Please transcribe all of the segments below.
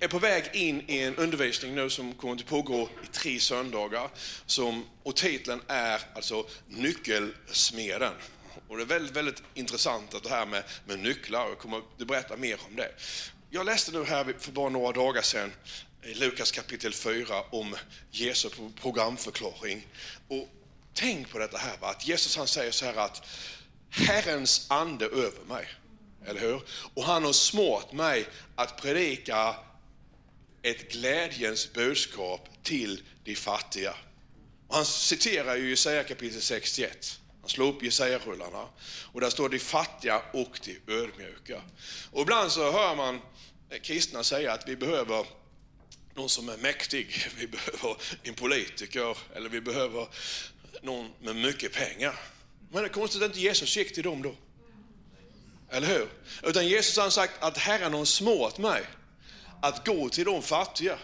är på väg in i en undervisning nu som kommer att pågå i tre söndagar. Som, och titeln är alltså Nyckelsmeden. Och det är väldigt, väldigt intressant att det här med, med nycklar, jag kommer att berätta mer om det. Jag läste nu här för bara några dagar sedan i Lukas kapitel 4 om Jesu programförklaring. Och tänk på detta här, va? att Jesus han säger så här att Herrens ande över mig. Eller hur? Och han har smort mig att predika ett glädjens budskap till de fattiga. Och han citerar ju Jesaja kapitel 61. Han slår upp Jesaja-rullarna och där står de fattiga och de ödmjuka. Och ibland så hör man kristna säga att vi behöver någon som är mäktig, vi behöver en politiker eller vi behöver någon med mycket pengar. Men det är konstigt att inte Jesus gick till dem då. Eller hur? Utan Jesus har sagt att Herren har smort mig att gå till de fattiga.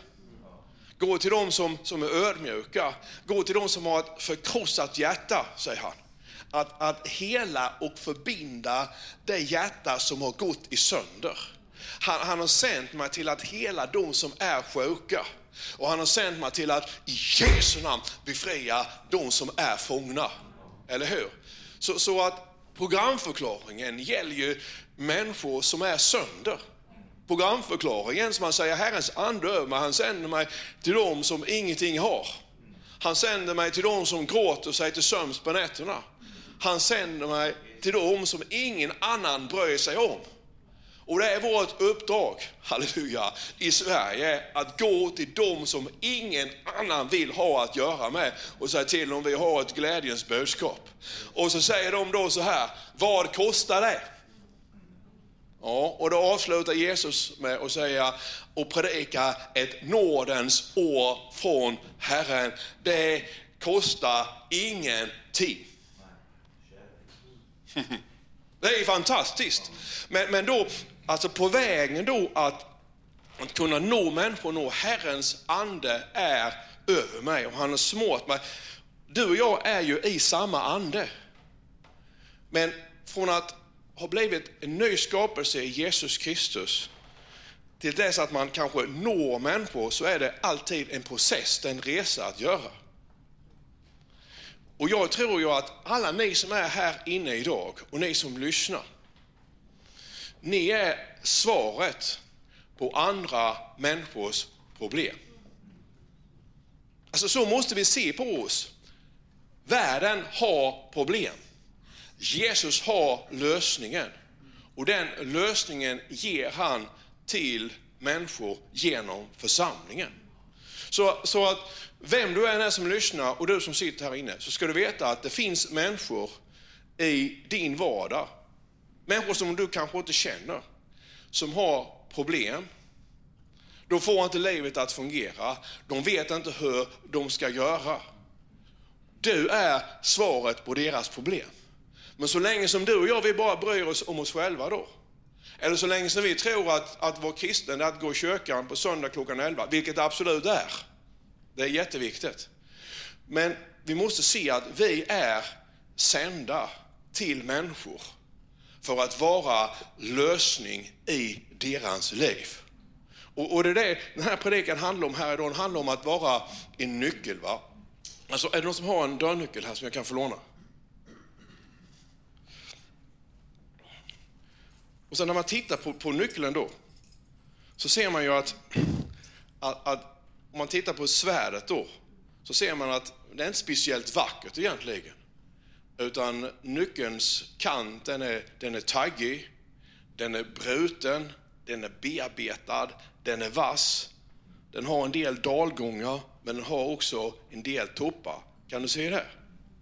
Gå till de som, som är ödmjuka. Gå till de som har ett förkrossat hjärta, säger han. Att, att hela och förbinda det hjärta som har gått i sönder. Han, han har sänt mig till att hela de som är sjuka. Och han har sänt mig till att i Jesu namn befria de som är fångna. Eller hur? Så, så att programförklaringen gäller ju människor som är sönder. Programförklaringen som han säger, Herrens ande över mig, han sänder mig till dem som ingenting har. Han sänder mig till dem som gråter sig till sömns på nätterna. Han sänder mig till dem som ingen annan bryr sig om. Och det är vårt uppdrag, halleluja, i Sverige att gå till dem som ingen annan vill ha att göra med och säga till dem vi har ett glädjens budskap. Och så säger de då så här, vad kostar det? Ja, och då avslutar Jesus med att säga och predika ett nådens år från Herren. Det kostar ingenting. Det är fantastiskt. Men, men då, alltså på vägen då att, att kunna nå människor, nå Herrens ande är över mig och han har smort mig. Du och jag är ju i samma ande. Men från att har blivit en ny skapelse i Jesus Kristus till dess att man kanske når människor så är det alltid en process, det är en resa att göra. Och jag tror ju att alla ni som är här inne idag och ni som lyssnar, ni är svaret på andra människors problem. Alltså så måste vi se på oss. Världen har problem. Jesus har lösningen. Och den lösningen ger han till människor genom församlingen. Så, så att vem du än är som lyssnar och du som sitter här inne, så ska du veta att det finns människor i din vardag, människor som du kanske inte känner, som har problem. De får inte livet att fungera, de vet inte hur de ska göra. Du är svaret på deras problem. Men så länge som du och jag, vi bara bryr oss om oss själva då, eller så länge som vi tror att, att vara kristen är att gå i kyrkan på söndag klockan 11, vilket det absolut är. Det är jätteviktigt. Men vi måste se att vi är sända till människor för att vara lösning i deras liv. Och, och det är det den här predikan handlar om här idag. Den handlar om att vara en nyckel. Va? Alltså, är det någon som har en dörrnyckel här som jag kan få låna? Och sen när man tittar på, på nyckeln då, så ser man ju att, att, att, om man tittar på svärdet då, så ser man att det är inte speciellt vackert egentligen. Utan nyckelns kant, den är, den är taggig, den är bruten, den är bearbetad, den är vass. Den har en del dalgångar, men den har också en del toppar. Kan du se det?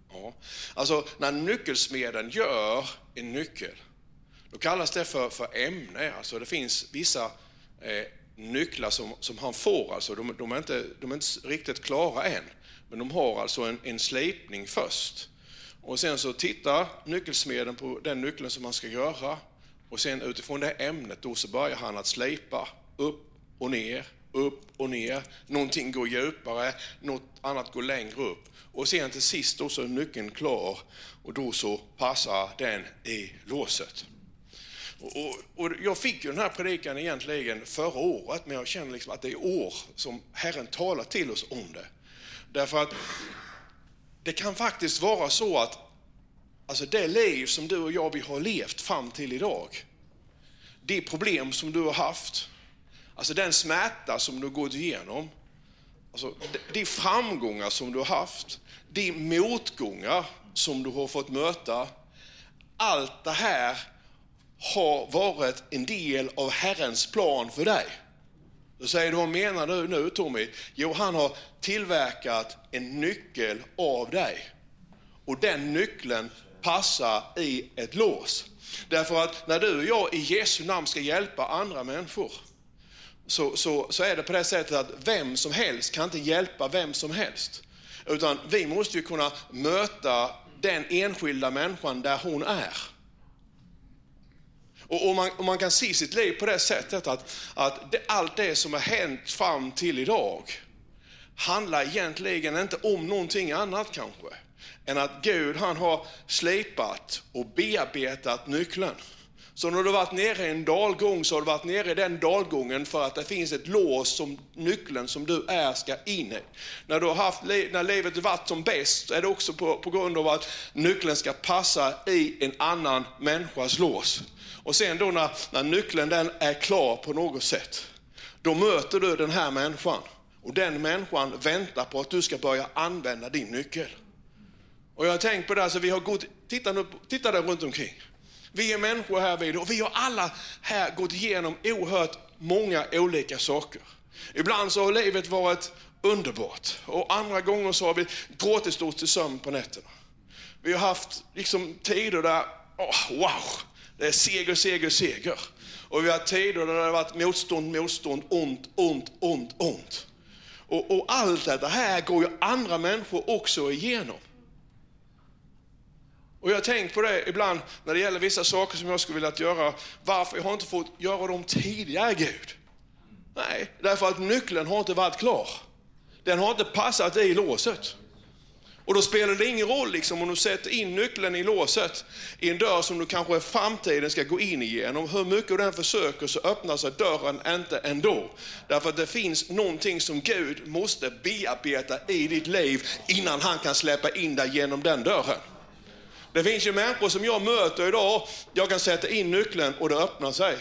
Ja. Alltså, när nyckelsmeden gör en nyckel, då kallas det för, för ämne. Alltså det finns vissa eh, nycklar som, som han får, alltså de, de, är inte, de är inte riktigt klara än. Men de har alltså en, en slipning först. Och sen så tittar nyckelsmeden på den nyckeln som man ska göra. Och sen utifrån det ämnet då så börjar han att slipa upp och ner, upp och ner. Någonting går djupare, något annat går längre upp. Och sen till sist då så är nyckeln klar och då så passar den i låset. Och, och, och, jag fick ju den här predikan egentligen förra året, men jag känner liksom att det är år som Herren talar till oss om det. Därför att det kan faktiskt vara så att alltså det liv som du och jag vi har levt fram till idag, de problem som du har haft, alltså den smärta som du har gått igenom, alltså de framgångar som du har haft, de motgångar som du har fått möta, allt det här har varit en del av Herrens plan för dig. Då säger du, vad menar du nu Tommy? Jo, han har tillverkat en nyckel av dig. Och den nyckeln passar i ett lås. Därför att när du och jag i Jesu namn ska hjälpa andra människor, så, så, så är det på det sättet att vem som helst kan inte hjälpa vem som helst. Utan vi måste ju kunna möta den enskilda människan där hon är. Och, och, man, och man, kan se sitt liv på det sättet att, att det, allt det som har hänt fram till idag handlar egentligen inte om någonting annat kanske, än att Gud han har slipat och bearbetat nyckeln. Så när du varit nere i en dalgång så har du varit nere i den dalgången för att det finns ett lås som nyckeln som du är ska in i. När, du har haft, när livet varit som bäst är det också på, på grund av att nyckeln ska passa i en annan människas lås. Och sen då när, när nyckeln den är klar på något sätt, då möter du den här människan. Och den människan väntar på att du ska börja använda din nyckel. Och jag har tänkt på det, alltså vi har gått, titta, nu, titta där runt omkring. Vi är människor här vid och vi har alla här gått igenom oerhört många olika saker. Ibland så har livet varit underbart och andra gånger så har vi gråtit oss till sömn på nätterna. Vi har haft liksom tider där, oh, wow, det är seger, seger, seger. Och vi har tider där det har varit motstånd, motstånd, ont, ont, ont, ont. Och, och allt det här går ju andra människor också igenom. Och jag har tänkt på det ibland när det gäller vissa saker som jag skulle vilja göra. Varför jag har inte fått göra dem tidigare, Gud? Nej, därför att nyckeln har inte varit klar. Den har inte passat i låset. Och då spelar det ingen roll liksom, om du sätter in nyckeln i låset i en dörr som du kanske i framtiden ska gå in igenom. Hur mycket du än försöker så öppnar sig dörren inte ändå. Därför att det finns någonting som Gud måste bearbeta i ditt liv innan han kan släppa in dig genom den dörren. Det finns ju människor som jag möter idag, jag kan sätta in nyckeln och det öppnar sig.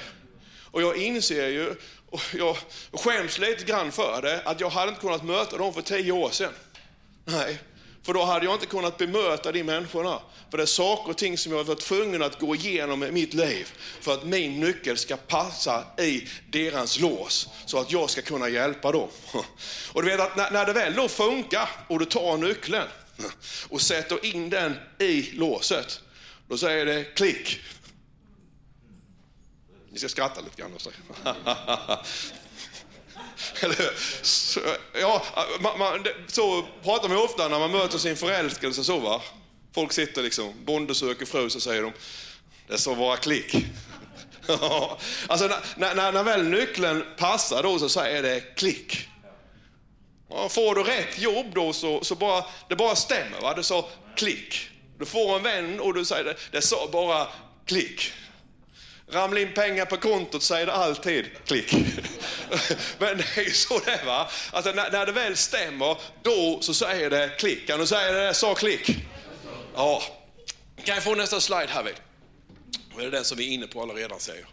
Och jag inser ju, och jag skäms lite grann för det, att jag hade inte kunnat möta dem för tio år sedan. Nej, för då hade jag inte kunnat bemöta de människorna. För det är saker och ting som jag har varit tvungen att gå igenom i mitt liv för att min nyckel ska passa i deras lås så att jag ska kunna hjälpa dem. Och du vet att när, det väl då funkar och du tar nyckeln och sätter in den i låset, då säger det klick. Ni ska skratta lite grann. Eller, så, ja, man, man, så pratar man ofta när man möter sin förälskelse. Så, va? Folk sitter liksom, bonde söker fru, så säger de, det ska vara klick. alltså när, när, när väl nyckeln passar då så säger det klick. Ja, får du rätt jobb då så, så bara, det bara stämmer. Va? Du sa klick. Du får en vän och du säger det, det sa bara klick. Ramla in pengar på kontot säger det alltid klick. Men det är ju så det är va. Alltså när, när det väl stämmer, då så säger det klick. Kan du säga det? Sa klick? Ja. Kan jag få nästa slide här vid? Det är den som vi är inne på alla redan säger.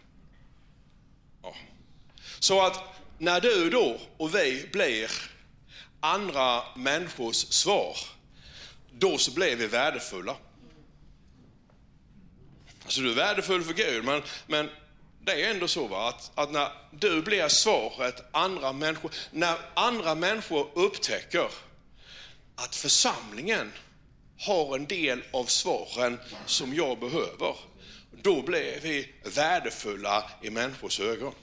Ja. Så att när du då och vi blir andra människors svar, då så blir vi värdefulla. Alltså du är värdefull för Gud, men, men det är ändå så va, att, att när du blir svaret, andra människor, när andra människor upptäcker att församlingen har en del av svaren som jag behöver, då blir vi värdefulla i människors ögon.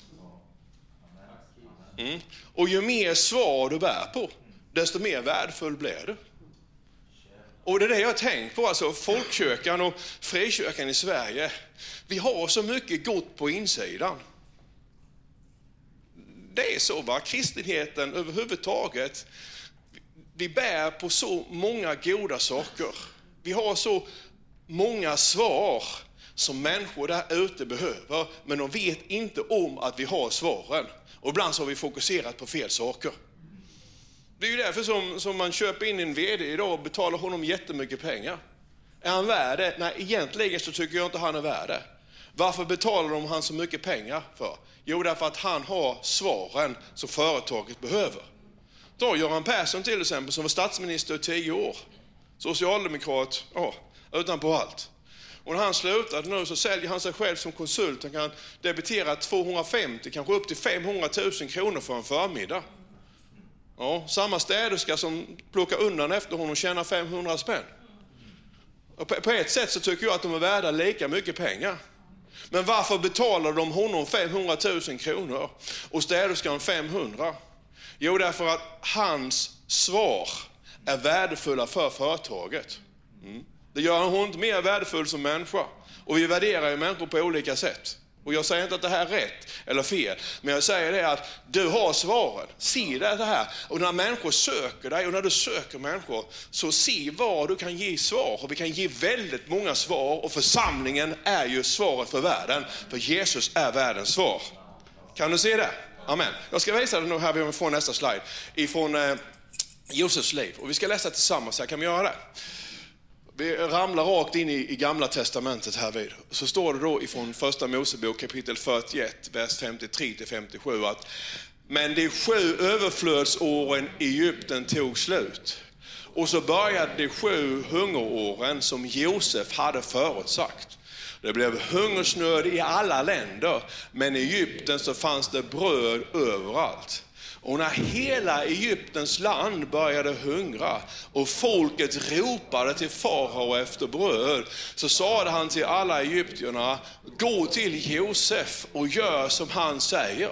Mm. Och ju mer svar du bär på, desto mer värdefull blir du. Och det är det jag har tänkt på, alltså folkkyrkan och frikyrkan i Sverige. Vi har så mycket gott på insidan. Det är så, va? kristenheten överhuvudtaget. Vi bär på så många goda saker. Vi har så många svar som människor där ute behöver, men de vet inte om att vi har svaren. Och ibland så har vi fokuserat på fel saker. Det är ju därför som, som man köper in en VD idag och betalar honom jättemycket pengar. Är han värd det? Nej, egentligen så tycker jag inte han är värd det. Varför betalar de han så mycket pengar för? Jo, därför att han har svaren som företaget behöver. Ta Göran Persson till exempel, som var statsminister i tio år. Socialdemokrat, ja, utanpå allt. Och när han slutade nu så säljer han sig själv som konsult. Han kan debitera 250, kanske upp till 500 000 kronor för en förmiddag. Ja, samma städerska som plockar undan efter honom tjänar 500 spänn. Och på ett sätt så tycker jag att de är värda lika mycket pengar. Men varför betalar de honom 500 000 kronor och städerskan 500? Jo, därför att hans svar är värdefulla för företaget. Mm. Det gör honom inte mer värdefull som människa. Och vi värderar ju människor på olika sätt. Och jag säger inte att det här är rätt eller fel, men jag säger det att du har svaren. Se det här. Och när människor söker dig och när du söker människor, så se var du kan ge svar. Och vi kan ge väldigt många svar och församlingen är ju svaret för världen. För Jesus är världens svar. Kan du se det? Amen. Jag ska visa det nu här, vi får nästa slide, ifrån eh, Josefs liv. Och vi ska läsa tillsammans här, kan vi göra det? Vi ramlar rakt in i, i Gamla Testamentet här vid. Så står det då ifrån Första Mosebok kapitel 41, vers 53-57 att men de sju överflödsåren i Egypten tog slut. Och så började de sju hungeråren som Josef hade förutsagt. Det blev hungersnöd i alla länder, men i Egypten så fanns det bröd överallt. Och när hela Egyptens land började hungra och folket ropade till farao efter bröd, så sade han till alla egyptierna, gå till Josef och gör som han säger.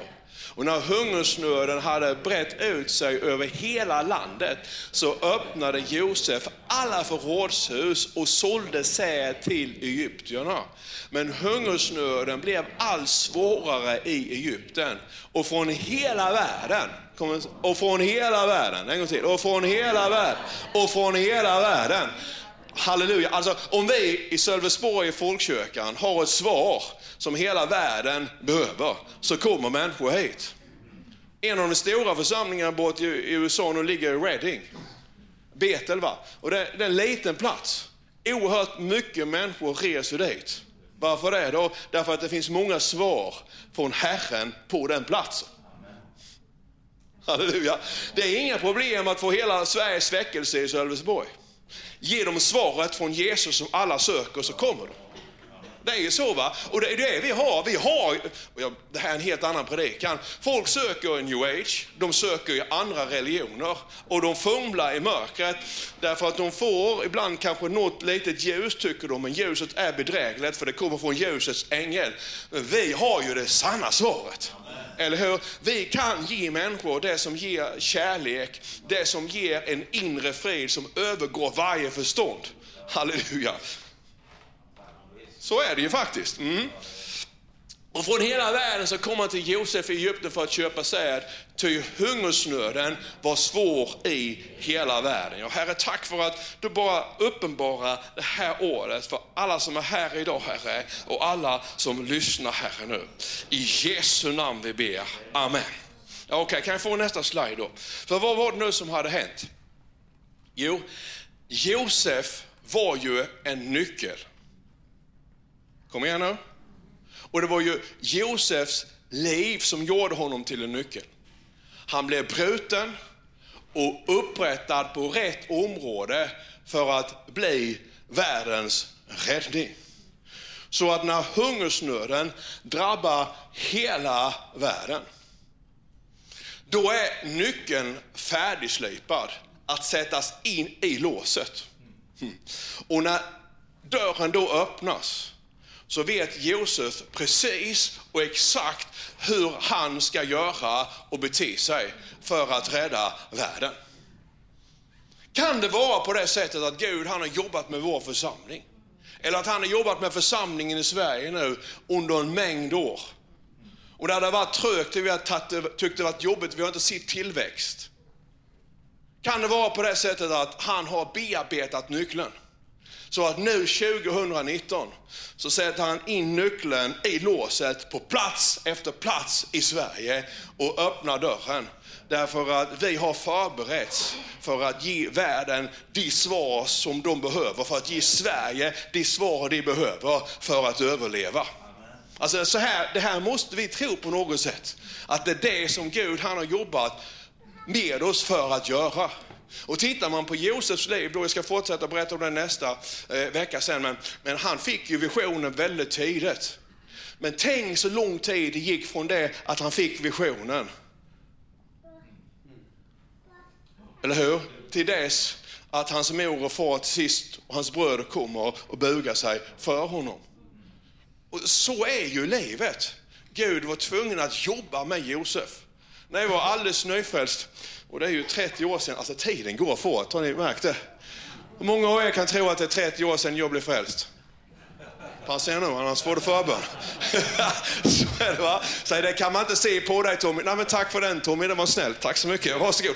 Och när hungersnöden hade brett ut sig över hela landet så öppnade Josef alla förrådshus och sålde säd till egyptierna. Men hungersnöden blev allt svårare i Egypten och från hela världen och från hela världen, en gång till, och från hela världen, och från hela världen. Halleluja. Alltså om vi i Sölvesborg i Folkkyrkan har ett svar som hela världen behöver, så kommer människor hit. En av de stora församlingarna bort i USA nu ligger i Reading. Betel va. Och det, det är en liten plats. Oerhört mycket människor reser dit. Varför det då? Därför att det finns många svar från Herren på den platsen. Halleluja. Det är inga problem att få hela Sveriges väckelse i Sölvesborg. Ge dem svaret från Jesus som alla söker så kommer de. Det är ju så va, och det är det vi har. Vi har, det här är en helt annan predikan. Folk söker new age, de söker i andra religioner och de fumlar i mörkret därför att de får ibland kanske något litet ljus tycker de, men ljuset är bedrägligt för det kommer från ljusets ängel. Men vi har ju det sanna svaret. Eller hur? Vi kan ge människor det som ger kärlek, det som ger en inre frid som övergår varje förstånd. Halleluja. Så är det ju faktiskt. Mm. Och från hela världen så kom han till Josef i Egypten för att köpa säd, ty hungersnöden var svår i hela världen. Ja, Herre, tack för att du bara uppenbarar det här året för alla som är här idag, Herre, och alla som lyssnar, Herre, nu. I Jesu namn vi ber. Amen. Ja, Okej, okay, kan jag få nästa slide då? För vad var det nu som hade hänt? Jo, Josef var ju en nyckel. Kom igen nu. Och det var ju Josefs liv som gjorde honom till en nyckel. Han blev bruten och upprättad på rätt område för att bli världens räddning. Så att när hungersnöden drabbar hela världen, då är nyckeln färdigslipad att sättas in i låset. Mm. Och när dörren då öppnas, så vet Josef precis och exakt hur han ska göra och bete sig för att rädda världen. Kan det vara på det sättet att Gud han har jobbat med vår församling? Eller att han har jobbat med församlingen i Sverige nu under en mängd år. Och där det har varit trögt, vi har tyckt det varit jobbigt, vi har inte sett tillväxt. Kan det vara på det sättet att han har bearbetat nyckeln? Så att nu 2019 så sätter han in nyckeln i låset på plats efter plats i Sverige och öppnar dörren. Därför att vi har förberetts för att ge världen de svar som de behöver, för att ge Sverige de svar de behöver för att överleva. Alltså så här, det här måste vi tro på något sätt. Att det är det som Gud han har jobbat med oss för att göra. Och tittar man på Josefs liv, då jag ska fortsätta berätta om det nästa eh, vecka sen, men, men han fick ju visionen väldigt tidigt. Men tänk så lång tid det gick från det att han fick visionen. Eller hur? Till dess att hans mor och far till sist och hans bröder kommer och bugar sig för honom. Och så är ju livet. Gud var tvungen att jobba med Josef. När jag var alldeles nyfrälst, och det är ju 30 år sedan, alltså tiden går fort, har ni märkt det? Hur många av er kan tro att det är 30 år sedan jag blev frälst? Passa er nu, annars får du förbön. så är det va? Så det kan man inte se på dig Tommy. Nej men tack för den Tommy, det var snällt. Tack så mycket, varsågod.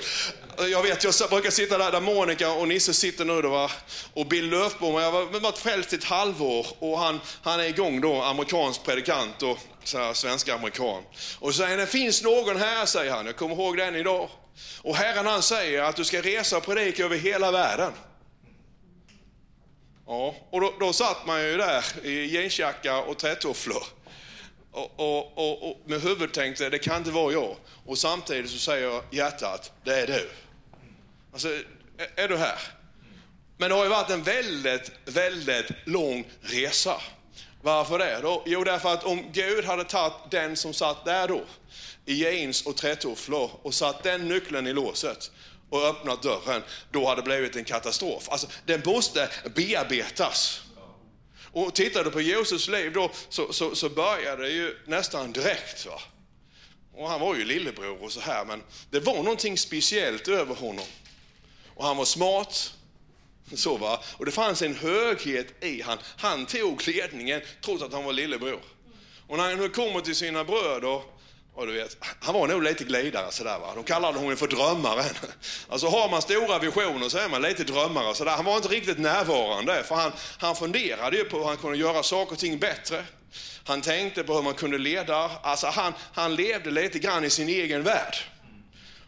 Jag vet, jag brukar sitta där, där Monica och Nisse sitter nu då, va? och Bill Löfbom, jag har varit frälst i ett halvår och han, han är igång då, amerikansk predikant och så här, svenska amerikan. Och så säger det finns någon här, säger han, jag kommer ihåg den idag. Och Herren han säger att du ska resa och predika över hela världen. Ja, och då, då satt man ju där i jeansjacka och trätofflor. Och, och, och, och, med huvudet tänkte det kan inte vara jag. Och samtidigt så säger hjärtat, det är du. Alltså, är, är du här? Men det har ju varit en väldigt, väldigt lång resa. Varför det då? Jo, därför att om Gud hade tagit den som satt där då, i jeans och trätofflor och satt den nyckeln i låset, och öppnat dörren, då hade det blivit en katastrof. Alltså, den måste bearbetas. Och tittar du på Josefs liv då, så, så, så började det ju nästan direkt. Va? Och han var ju lillebror och så här, men det var någonting speciellt över honom. Och han var smart, så va? och det fanns en höghet i han. Han tog ledningen trots att han var lillebror. Och när han nu kommer till sina bröder och du vet, han var nog lite glidare sådär va. De kallade honom för drömmaren. Alltså har man stora visioner så är man lite drömmare sådär. Han var inte riktigt närvarande för han, han funderade ju på hur han kunde göra saker och ting bättre. Han tänkte på hur man kunde leda. Alltså han, han levde lite grann i sin egen värld.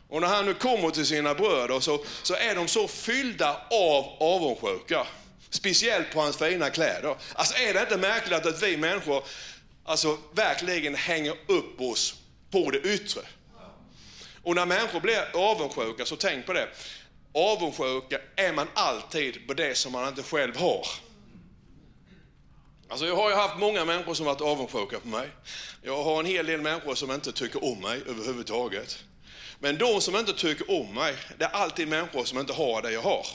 Och när han nu kommer till sina bröder så, så är de så fyllda av avundsjuka. Speciellt på hans fina kläder. Alltså är det inte märkligt att vi människor alltså, verkligen hänger upp oss på det yttre. Och när människor blir avundsjuka, så tänk på det. Avundsjuka är man alltid på det som man inte själv har. Alltså jag har ju haft många människor som varit avundsjuka på mig. Jag har en hel del människor som inte tycker om mig överhuvudtaget. Men de som inte tycker om mig, det är alltid människor som inte har det jag har.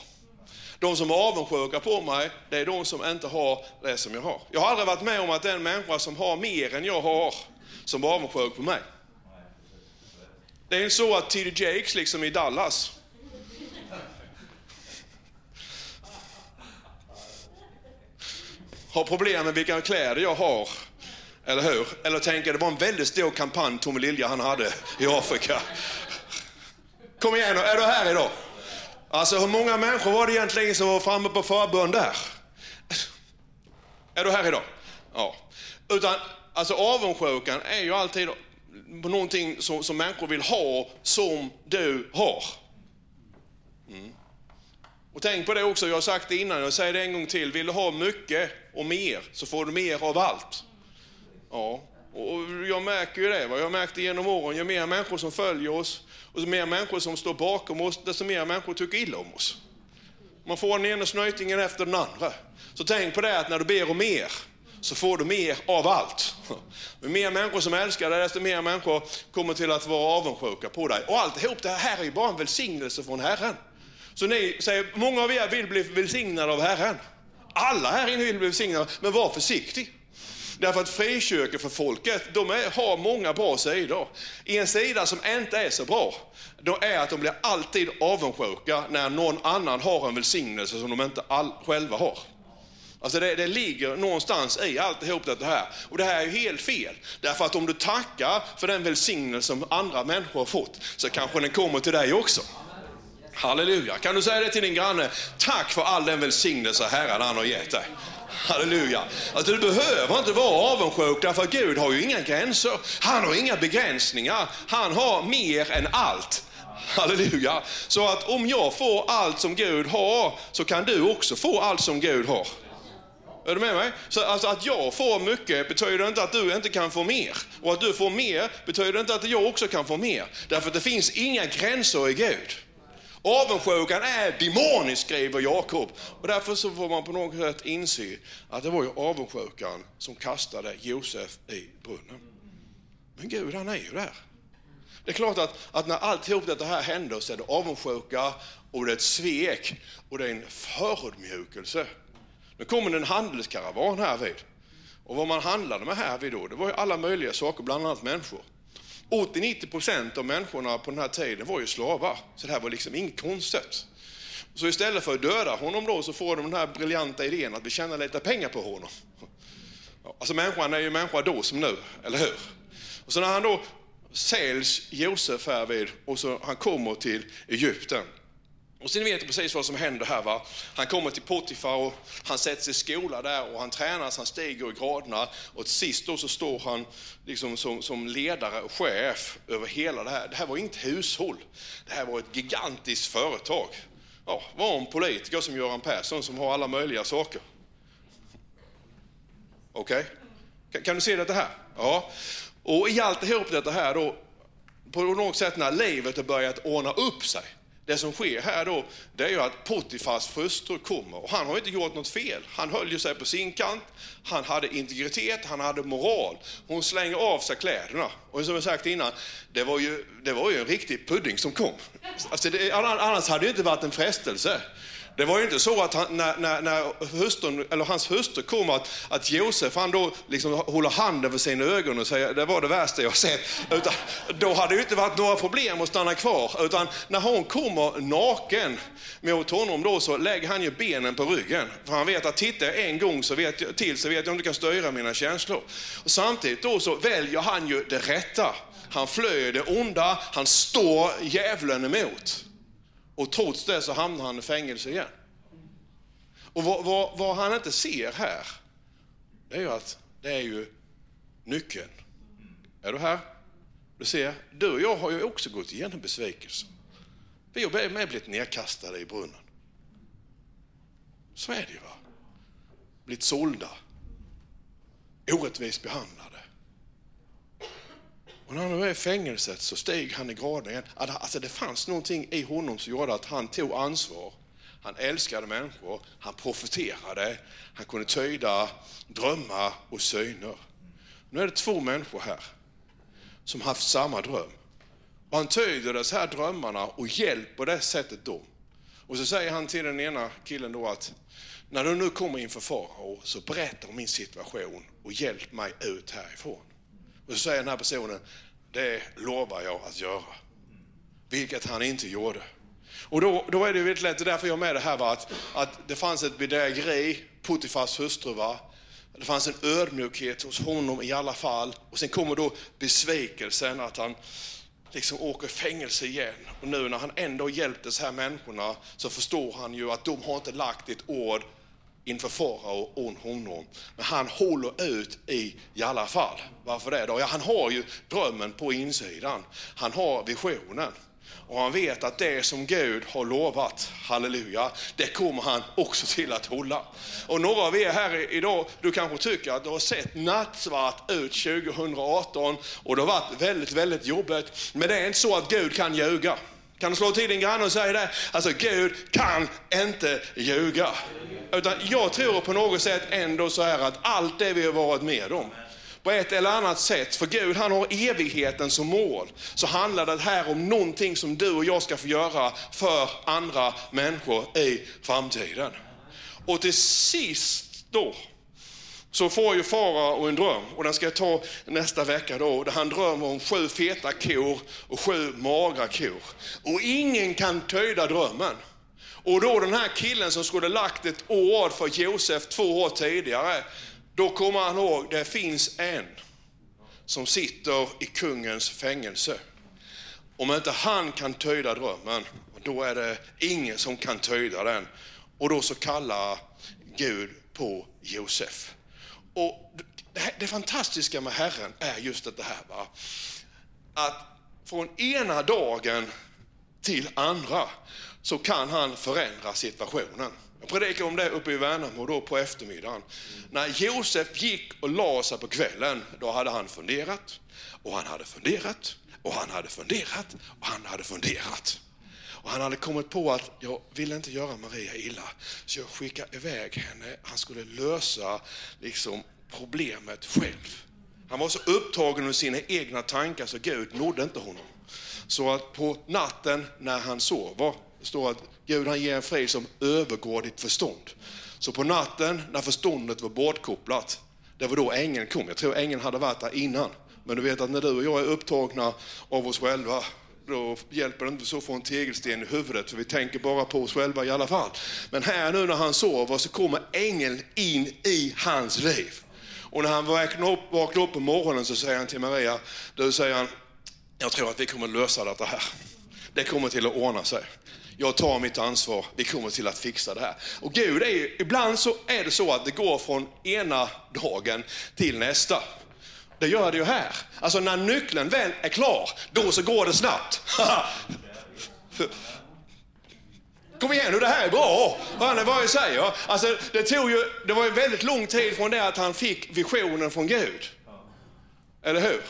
De som är avundsjuka på mig, det är de som inte har det som jag har. Jag har aldrig varit med om att en människa som har mer än jag har, som är avundsjuk på mig. Det är inte så att T.D. Jakes liksom i Dallas har problem med vilka kläder jag har. Eller hur? Eller tänker det var en väldigt stor kampanj Tommy Lilja han hade i Afrika. Kom igen är du här idag? Alltså hur många människor var det egentligen som var framme på förbön där? Är du här idag? Ja. Utan, alltså avundsjukan är ju alltid på någonting som, som människor vill ha som du har. Mm. Och tänk på det också, jag har sagt det innan, jag säger det en gång till. Vill du ha mycket och mer så får du mer av allt. Ja, och jag märker ju det. Jag har märkt det genom åren. Ju mer människor som följer oss och ju mer människor som står bakom oss, desto mer människor tycker illa om oss. Man får den ena snöjtingen efter den andra. Så tänk på det att när du ber om mer, så får du mer av allt. Ju mer människor som älskar dig, desto mer människor kommer till att vara avundsjuka på dig. Och alltihop det här är ju bara en välsignelse från Herren. Så ni säger, många av er vill bli välsignade av Herren. Alla här inne vill bli välsignade, men var försiktig. Därför att frikyrkor för folket, de är, har många bra sidor. En sida som inte är så bra, då är att de blir alltid avundsjuka när någon annan har en välsignelse som de inte all, själva har. Alltså det, det ligger någonstans i alltihop det här. Och det här är ju helt fel. Därför att om du tackar för den välsignelse som andra människor har fått, så kanske den kommer till dig också. Halleluja. Kan du säga det till din granne? Tack för all den välsignelse Herren han har gett dig. Halleluja. Alltså, du behöver inte vara avundsjuk därför att Gud har ju inga gränser. Han har inga begränsningar. Han har mer än allt. Halleluja. Så att om jag får allt som Gud har så kan du också få allt som Gud har. Är du med mig? Så alltså att jag får mycket betyder inte att du inte kan få mer. Och att du får mer betyder inte att jag också kan få mer. Därför att det finns inga gränser i Gud. Avundsjukan är demonisk, skriver Jakob. Och därför så får man på något sätt inse att det var ju avundsjukan som kastade Josef i brunnen. Men Gud, han är ju där. Det är klart att, att när alltihop detta här händer så är det avundsjuka och det är ett svek och det är en förödmjukelse. Nu kommer det en handelskaravan här vid. Och vad man handlade med här vid då, det var ju alla möjliga saker, bland annat människor. 80-90 procent av människorna på den här tiden var ju slavar, så det här var liksom inget konstigt. Så istället för att döda honom då så får de den här briljanta idén att vi tjänar lite pengar på honom. Alltså människan är ju människa då som nu, eller hur? Och så när han då säljs Josef här vid och så han kommer till Egypten. Och sen vet du precis vad som händer här. Va? Han kommer till Potifar och han sätts i skola där och han tränas, han stiger i graderna och till sist då så står han liksom som, som ledare och chef över hela det här. Det här var inte hushåll, det här var ett gigantiskt företag. Ja, var en politiker som Göran Persson som har alla möjliga saker. Okej? Okay? Kan, kan, du se detta? här? Ja. Och i allt ihop detta här då, på något sätt när livet har börjat ordna upp sig, det som sker här då, det är ju att Potifars hustru kommer och han har inte gjort något fel. Han höll ju sig på sin kant, han hade integritet, han hade moral. Hon slänger av sig kläderna. Och som jag sagt innan, det var ju, det var ju en riktig pudding som kom. Alltså det, annars hade det inte varit en frestelse. Det var ju inte så att han, när, när, när hustrun, eller hans hustru kom att, att Josef han då liksom håller handen för sina ögon och säger det var det värsta jag sett. Utan, då hade det inte varit några problem att stanna kvar. Utan när hon kommer naken mot honom då så lägger han ju benen på ryggen. För han vet att tittar jag en gång så vet jag, till så vet jag inte kan styra mina känslor. Och samtidigt då så väljer han ju det rätta. Han flög det onda, han står djävulen emot. Och trots det så hamnar han i fängelse igen. Och vad, vad, vad, han inte ser här, det är ju att det är ju nyckeln. Är du här? Du ser, du och jag har ju också gått igenom besvikelse. Vi har med blivit nedkastade i brunnen. Så är det ju. va. Blivit sålda. Orättvist behandlade. Och när han var i fängelset så steg han i graden igen. Alltså det fanns någonting i honom som gjorde att han tog ansvar. Han älskade människor, han profeterade, han kunde tyda drömmar och syner. Nu är det två människor här som haft samma dröm. Och han tyder de här drömmarna och hjälper det sättet dem. Och så säger han till den ena killen då att när du nu kommer inför farao så berätta om min situation och hjälp mig ut härifrån. Och så säger den här personen, det lovar jag att göra. Vilket han inte gjorde. Och då, då är det väldigt lätt, det är därför jag är med det här, va? Att, att det fanns ett bedrägeri, Putifars hustru, va? det fanns en ödmjukhet hos honom i alla fall. Och sen kommer då besvikelsen att han liksom åker fängelse igen. Och nu när han ändå hjälpt de här människorna så förstår han ju att de har inte lagt ett ord inför farao och honom. Men han håller ut i, i alla fall. Varför det då? Ja, han har ju drömmen på insidan. Han har visionen. Och han vet att det som Gud har lovat, halleluja, det kommer han också till att hålla. Och några av er här idag, du kanske tycker att det har sett nattsvart ut 2018 och det har varit väldigt, väldigt jobbigt. Men det är inte så att Gud kan ljuga. Kan du slå till din granne och säga det? Alltså Gud kan inte ljuga. Utan jag tror på något sätt ändå så här att allt det vi har varit med om, på ett eller annat sätt, för Gud han har evigheten som mål, så handlar det här om någonting som du och jag ska få göra för andra människor i framtiden. Och till sist då, så får ju farao en dröm och den ska jag ta nästa vecka då, där han drömmer om sju feta kor och sju magra kor. Och ingen kan tyda drömmen. Och då den här killen som skulle lagt ett ord för Josef två år tidigare, då kommer han ihåg, det finns en som sitter i kungens fängelse. Om inte han kan tyda drömmen, då är det ingen som kan tyda den. Och då så kallar Gud på Josef. Och det, det fantastiska med Herren är just det här. Va? Att från ena dagen till andra så kan han förändra situationen. Jag predikade om det uppe i Värnamo då på eftermiddagen. När Josef gick och la sig på kvällen, då hade han funderat och han hade funderat och han hade funderat och han hade funderat. Och han hade kommit på att jag ville inte göra Maria illa, så jag skickade iväg henne. Han skulle lösa liksom, problemet själv. Han var så upptagen av sina egna tankar så Gud nådde inte honom. Så att på natten när han sover, det står att Gud han ger en frid som övergår ditt förstånd. Så på natten när förståndet var bortkopplat, det var då ängeln kom. Jag tror ängeln hade varit där innan. Men du vet att när du och jag är upptagna av oss själva, då hjälper det inte så att få en tegelsten i huvudet, för vi tänker bara på oss själva i alla fall. Men här nu när han sover så kommer ängeln in i hans liv. Och när han vaknar upp, vaknar upp på morgonen så säger han till Maria, du säger han, jag tror att vi kommer lösa detta här. Det kommer till att ordna sig. Jag tar mitt ansvar, vi kommer till att fixa det här. Och Gud är ju, ibland så är det så att det går från ena dagen till nästa. Det gör det ju här. Alltså när nyckeln väl är klar, då så går det snabbt. Kom igen nu, det här är bra. Hör ni vad jag säger? Alltså, det, tog ju, det var ju väldigt lång tid från det att han fick visionen från Gud. Eller hur?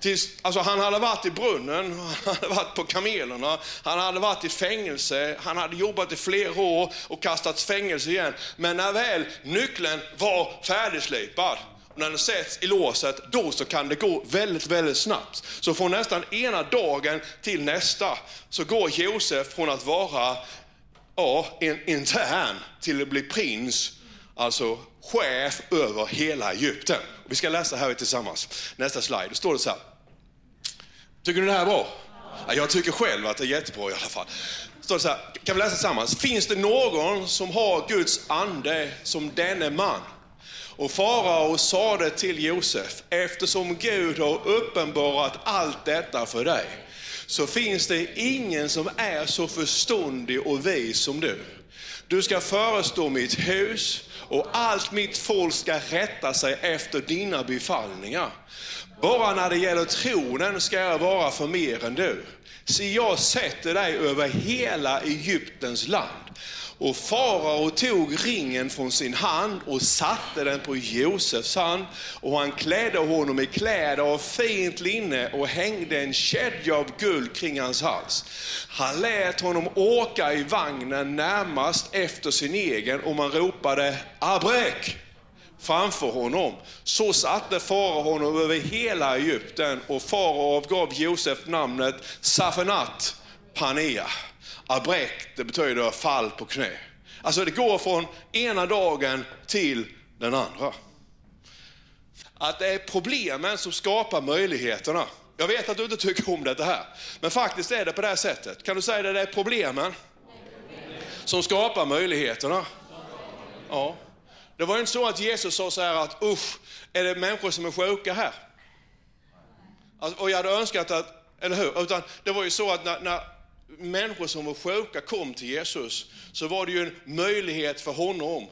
Tills, alltså han hade varit i brunnen, han hade varit på kamelerna, han hade varit i fängelse, han hade jobbat i flera år och kastats fängelse igen. Men när väl nyckeln var färdigslipad, när den sätts i låset, då så kan det gå väldigt, väldigt snabbt. Så från nästan ena dagen till nästa så går Josef från att vara ja, en intern till att bli prins, alltså chef över hela Egypten. Vi ska läsa här tillsammans. Nästa slide, då står det så här. Tycker ni det här är bra? Ja, jag tycker själv att det är jättebra i alla fall. Står det så här, kan vi läsa tillsammans? Finns det någon som har Guds ande som denne man? Och farao sade till Josef, eftersom Gud har uppenbarat allt detta för dig, så finns det ingen som är så förståndig och vis som du. Du ska förestå mitt hus och allt mitt folk ska rätta sig efter dina befallningar. Bara när det gäller tronen ska jag vara för mer än du. Se, jag sätter dig över hela Egyptens land. Och farao tog ringen från sin hand och satte den på Josefs hand och han klädde honom i kläder av fint linne och hängde en kedja av guld kring hans hals. Han lät honom åka i vagnen närmast efter sin egen och man ropade abrek framför honom. Så satte farao honom över hela Egypten och farao gav Josef namnet Safenat Panea. Abrek, det betyder fall på knä. Alltså det går från ena dagen till den andra. Att det är problemen som skapar möjligheterna. Jag vet att du inte tycker om det här, men faktiskt är det på det här sättet. Kan du säga det, det är problemen som skapar möjligheterna? Ja. Det var inte så att Jesus sa så här att usch, är det människor som är sjuka här? Alltså, och jag hade önskat att, eller hur? Utan det var ju så att när, när människor som var sjuka kom till Jesus, så var det ju en möjlighet för honom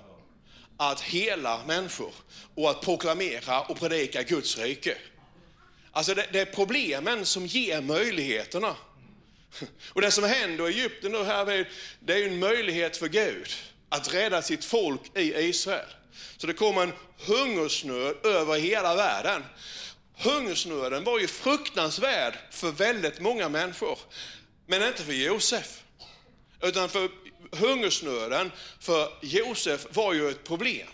att hela människor och att proklamera och predika Guds rike. Alltså det, det är problemen som ger möjligheterna. Och det som händer i Egypten nu här, det är ju en möjlighet för Gud att rädda sitt folk i Israel. Så det kom en hungersnöd över hela världen. Hungersnöden var ju fruktansvärd för väldigt många människor. Men inte för Josef. Utan för hungersnöden för Josef var ju ett problem.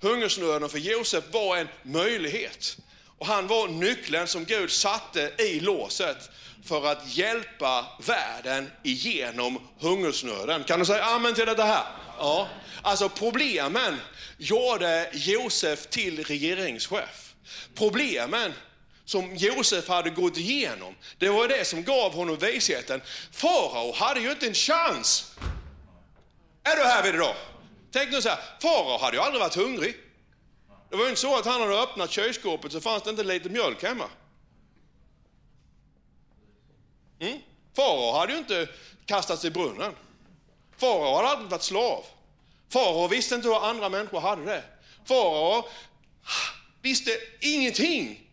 Hungersnöden för Josef var en möjlighet. Och han var nyckeln som Gud satte i låset för att hjälpa världen igenom hungersnöden. Kan du säga amen till det här? Ja. Alltså problemen gjorde Josef till regeringschef. Problemen som Josef hade gått igenom, det var det som gav honom visheten. Farao hade ju inte en chans. Är du här vid idag? Tänk nu så här, farao hade ju aldrig varit hungrig. Det var ju inte så att han hade öppnat kylskåpet så fanns det inte lite mjölk hemma. Mm? Farao hade ju inte kastats i brunnen. Farao hade aldrig varit slav. Farao visste inte hur andra människor hade det. Farao visste ingenting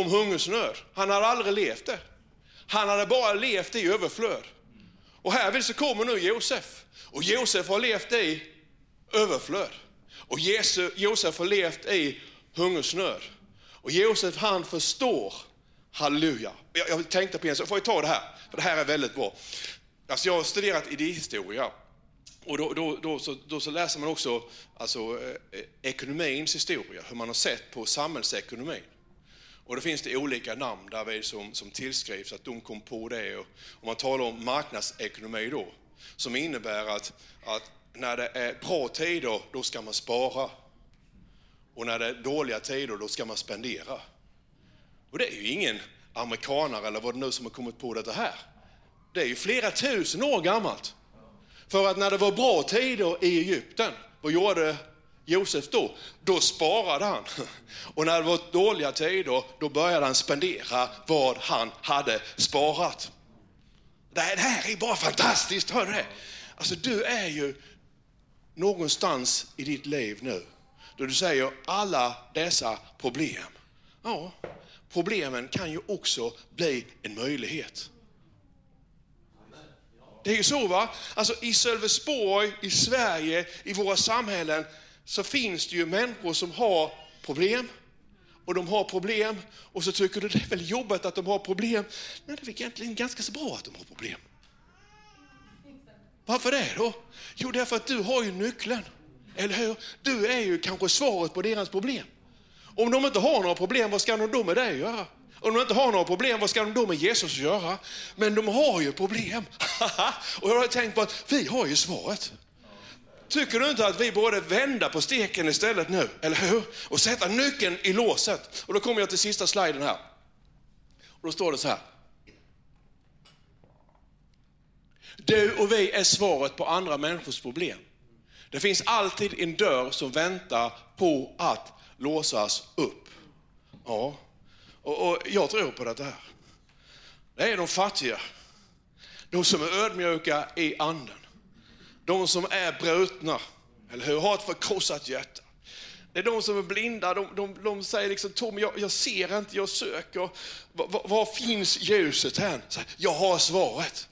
om hungersnöd. Han hade aldrig levt det. Han hade bara levt i överflöd. Och här så kommer nu Josef. Och Josef har levt i överflöd. Och Josef har levt i hungersnöd. Och Josef han förstår, halleluja. Jag, jag tänkte på en sak, får jag ta det här? För det här är väldigt bra. Alltså jag har studerat idéhistoria. Och då, då, då, så, då så läser man också alltså, eh, ekonomins historia, hur man har sett på samhällsekonomin. Och då finns det olika namn där vi som, som tillskrivs att de kom på det. Och, och man talar om marknadsekonomi då, som innebär att, att när det är bra tider, då ska man spara. Och när det är dåliga tider, då ska man spendera. Och det är ju ingen amerikanare eller vad det nu som har kommit på detta här. Det är ju flera tusen år gammalt. För att när det var bra tider i Egypten, vad gjorde Josef då? Då sparade han. Och när det var dåliga tider, då började han spendera vad han hade sparat. Det här är bara fantastiskt, hör du det? Alltså du är ju någonstans i ditt liv nu, då du säger alla dessa problem. Ja, problemen kan ju också bli en möjlighet. Det är ju så va? Alltså i Sölvesborg, i Sverige, i våra samhällen så finns det ju människor som har problem. Och de har problem och så tycker du det är väl jobbigt att de har problem. men det är egentligen ganska så bra att de har problem. Varför det då? Jo, därför att du har ju nyckeln. Eller hur? Du är ju kanske svaret på deras problem. Om de inte har några problem, vad ska de då med dig göra? Om de inte har några problem, vad ska de då med Jesus göra? Men de har ju problem. och jag har tänkt på att vi har ju svaret. Tycker du inte att vi borde vända på steken istället nu, eller hur? Och sätta nyckeln i låset. Och då kommer jag till sista sliden här. Och då står det så här. Du och vi är svaret på andra människors problem. Det finns alltid en dörr som väntar på att låsas upp. Ja, och, och jag tror på det här. Det är de fattiga, de som är ödmjuka i anden, de som är brutna, eller hur, har ett förkrossat hjärta. Det är de som är blinda, de, de, de säger liksom Tom, jag, jag, ser inte, jag söker. Var, var, var finns ljuset här? Jag har svaret.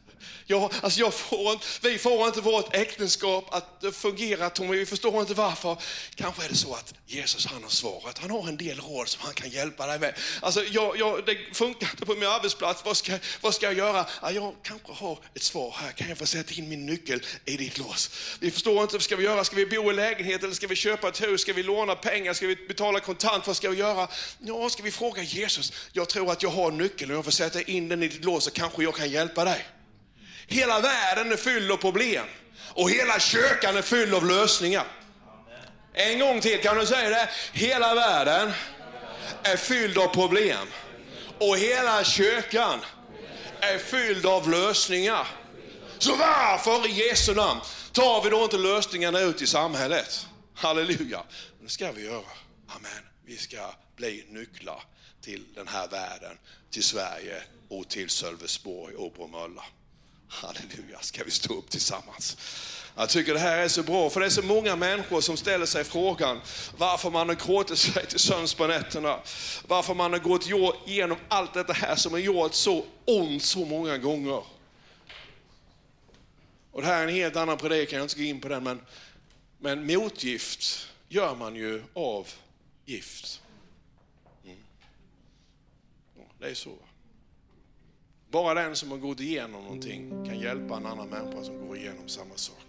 Jag, alltså jag får, vi får inte vårt äktenskap att fungera Tommy, vi förstår inte varför. Kanske är det så att Jesus han har svaret. Han har en del råd som han kan hjälpa dig med. Alltså jag, jag, det funkar inte på min arbetsplats, vad ska, vad ska jag göra? Ja, jag kanske har ett svar här, kan jag få sätta in min nyckel i ditt lås? Vi förstår inte, vad ska vi göra? Ska vi bo i lägenhet eller ska vi köpa ett hus? Ska vi låna pengar? Ska vi betala kontant? Vad ska vi göra? Ja, ska vi fråga Jesus? Jag tror att jag har nyckeln och jag får sätta in den i ditt lås så kanske jag kan hjälpa dig. Hela världen är fylld av problem och hela kyrkan är fylld av lösningar. En gång till, kan du säga det? Hela världen är fylld av problem och hela kyrkan är fylld av lösningar. Så varför i Jesu namn tar vi då inte lösningarna ut i samhället? Halleluja. Det ska vi göra. Amen. Vi ska bli nycklar till den här världen, till Sverige och till Sölvesborg och Bromölla. Halleluja, ska vi stå upp tillsammans. Jag tycker det här är så bra, för det är så många människor som ställer sig frågan varför man har gråtit sig till sömns på nätterna. Varför man har gått igenom allt detta här som har gjort så ont så många gånger. Och det här är en helt annan predikan, jag inte ska gå in på den, men, men motgift gör man ju av gift. Mm. Det är så. Bara den som har gått igenom någonting kan hjälpa en annan människa som går igenom samma sak.